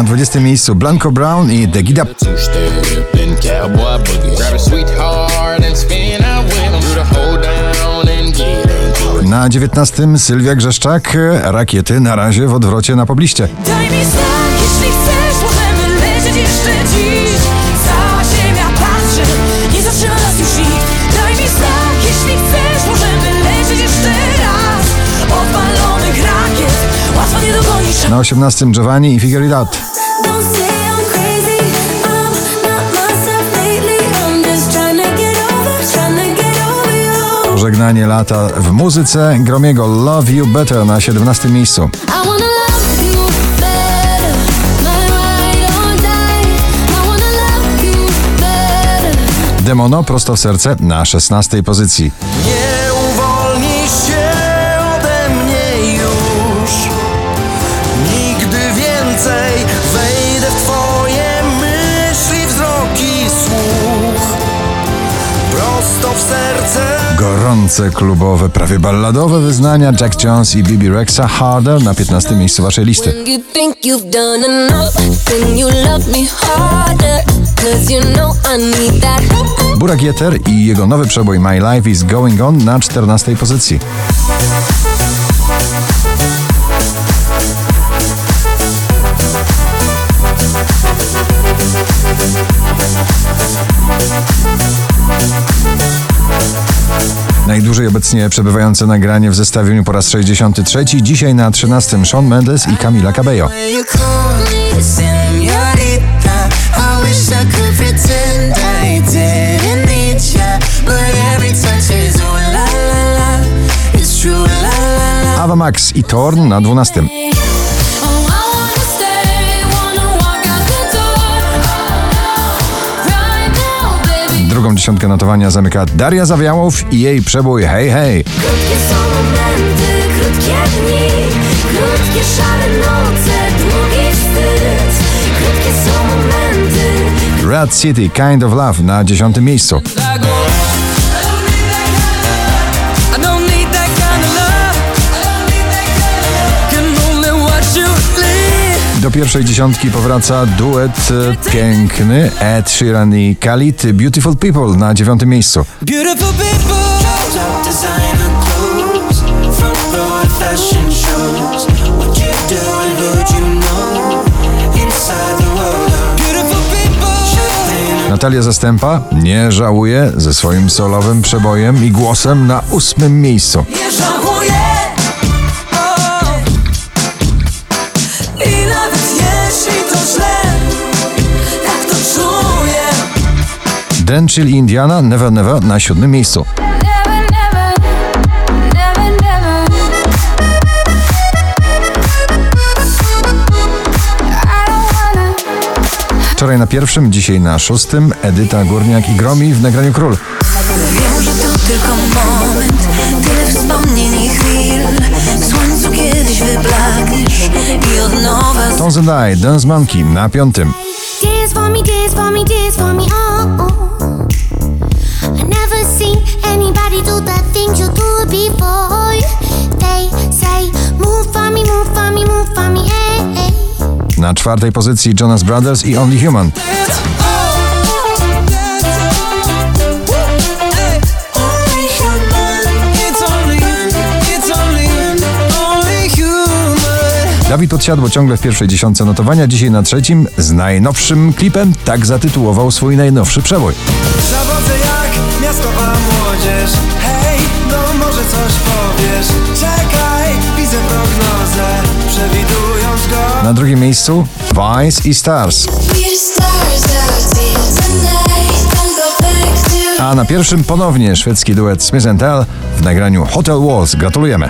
Na 20 miejscu Blanco Brown i The Gida. Na 19 Sylwia Grzeszczak, Rakiety na razie w odwrocie na pobliście. Na 18 Giovanni i Figure It Out. Żegnanie lata w muzyce Gromiego. Love You Better na 17 miejscu. Demono prosto w serce na 16 pozycji. Gorące klubowe, prawie balladowe wyznania Jack Jones i Bibi Rexa Harder na 15 miejscu waszej listy. Burak Jeter i jego nowy przebój My Life is Going On na 14 pozycji. Najdłużej obecnie przebywające nagranie w zestawieniu po raz 63. Dzisiaj na 13 Sean Mendes i Camila Cabello. Ava Max i Torn na 12. Drugą dziesiątkę notowania zamyka Daria Zawiałow i jej przebój Hej Hej. Krótkie są momenty, krótkie dni Krótkie szare noce, długi wstyd Krótkie są momenty Red City Kind of Love na 10 miejscu. Do pierwszej dziesiątki powraca duet e, piękny Ed Sheeran i Khalid Beautiful People na dziewiątym miejscu. Natalia Zastępa nie żałuje ze swoim solowym przebojem i głosem na ósmym miejscu. Nie żałuję Drenchill i Indiana Never Never na siódmym miejscu. Wczoraj na pierwszym, dzisiaj na szóstym Edyta Górniak i Gromi w nagraniu Król. Wiem, że to tylko moment Tyle wspomnień i chwil W słońcu kiedyś wyblakniesz I od nowa Tones and I, Dance Monkey na piątym. Dance for me, dance for me, dance for me, Na czwartej pozycji Jonas Brothers i Only Human. Dawid Podsiadło ciągle w pierwszej dziesiątce notowania, dzisiaj na trzecim z najnowszym klipem, tak zatytułował swój najnowszy przebój. Zawodzę jak miastowa młodzież Hej, no może coś powiesz Czekaj, Na drugim miejscu Vice i Stars. A na pierwszym ponownie szwedzki duet Smith Tell w nagraniu Hotel Walls. Gratulujemy.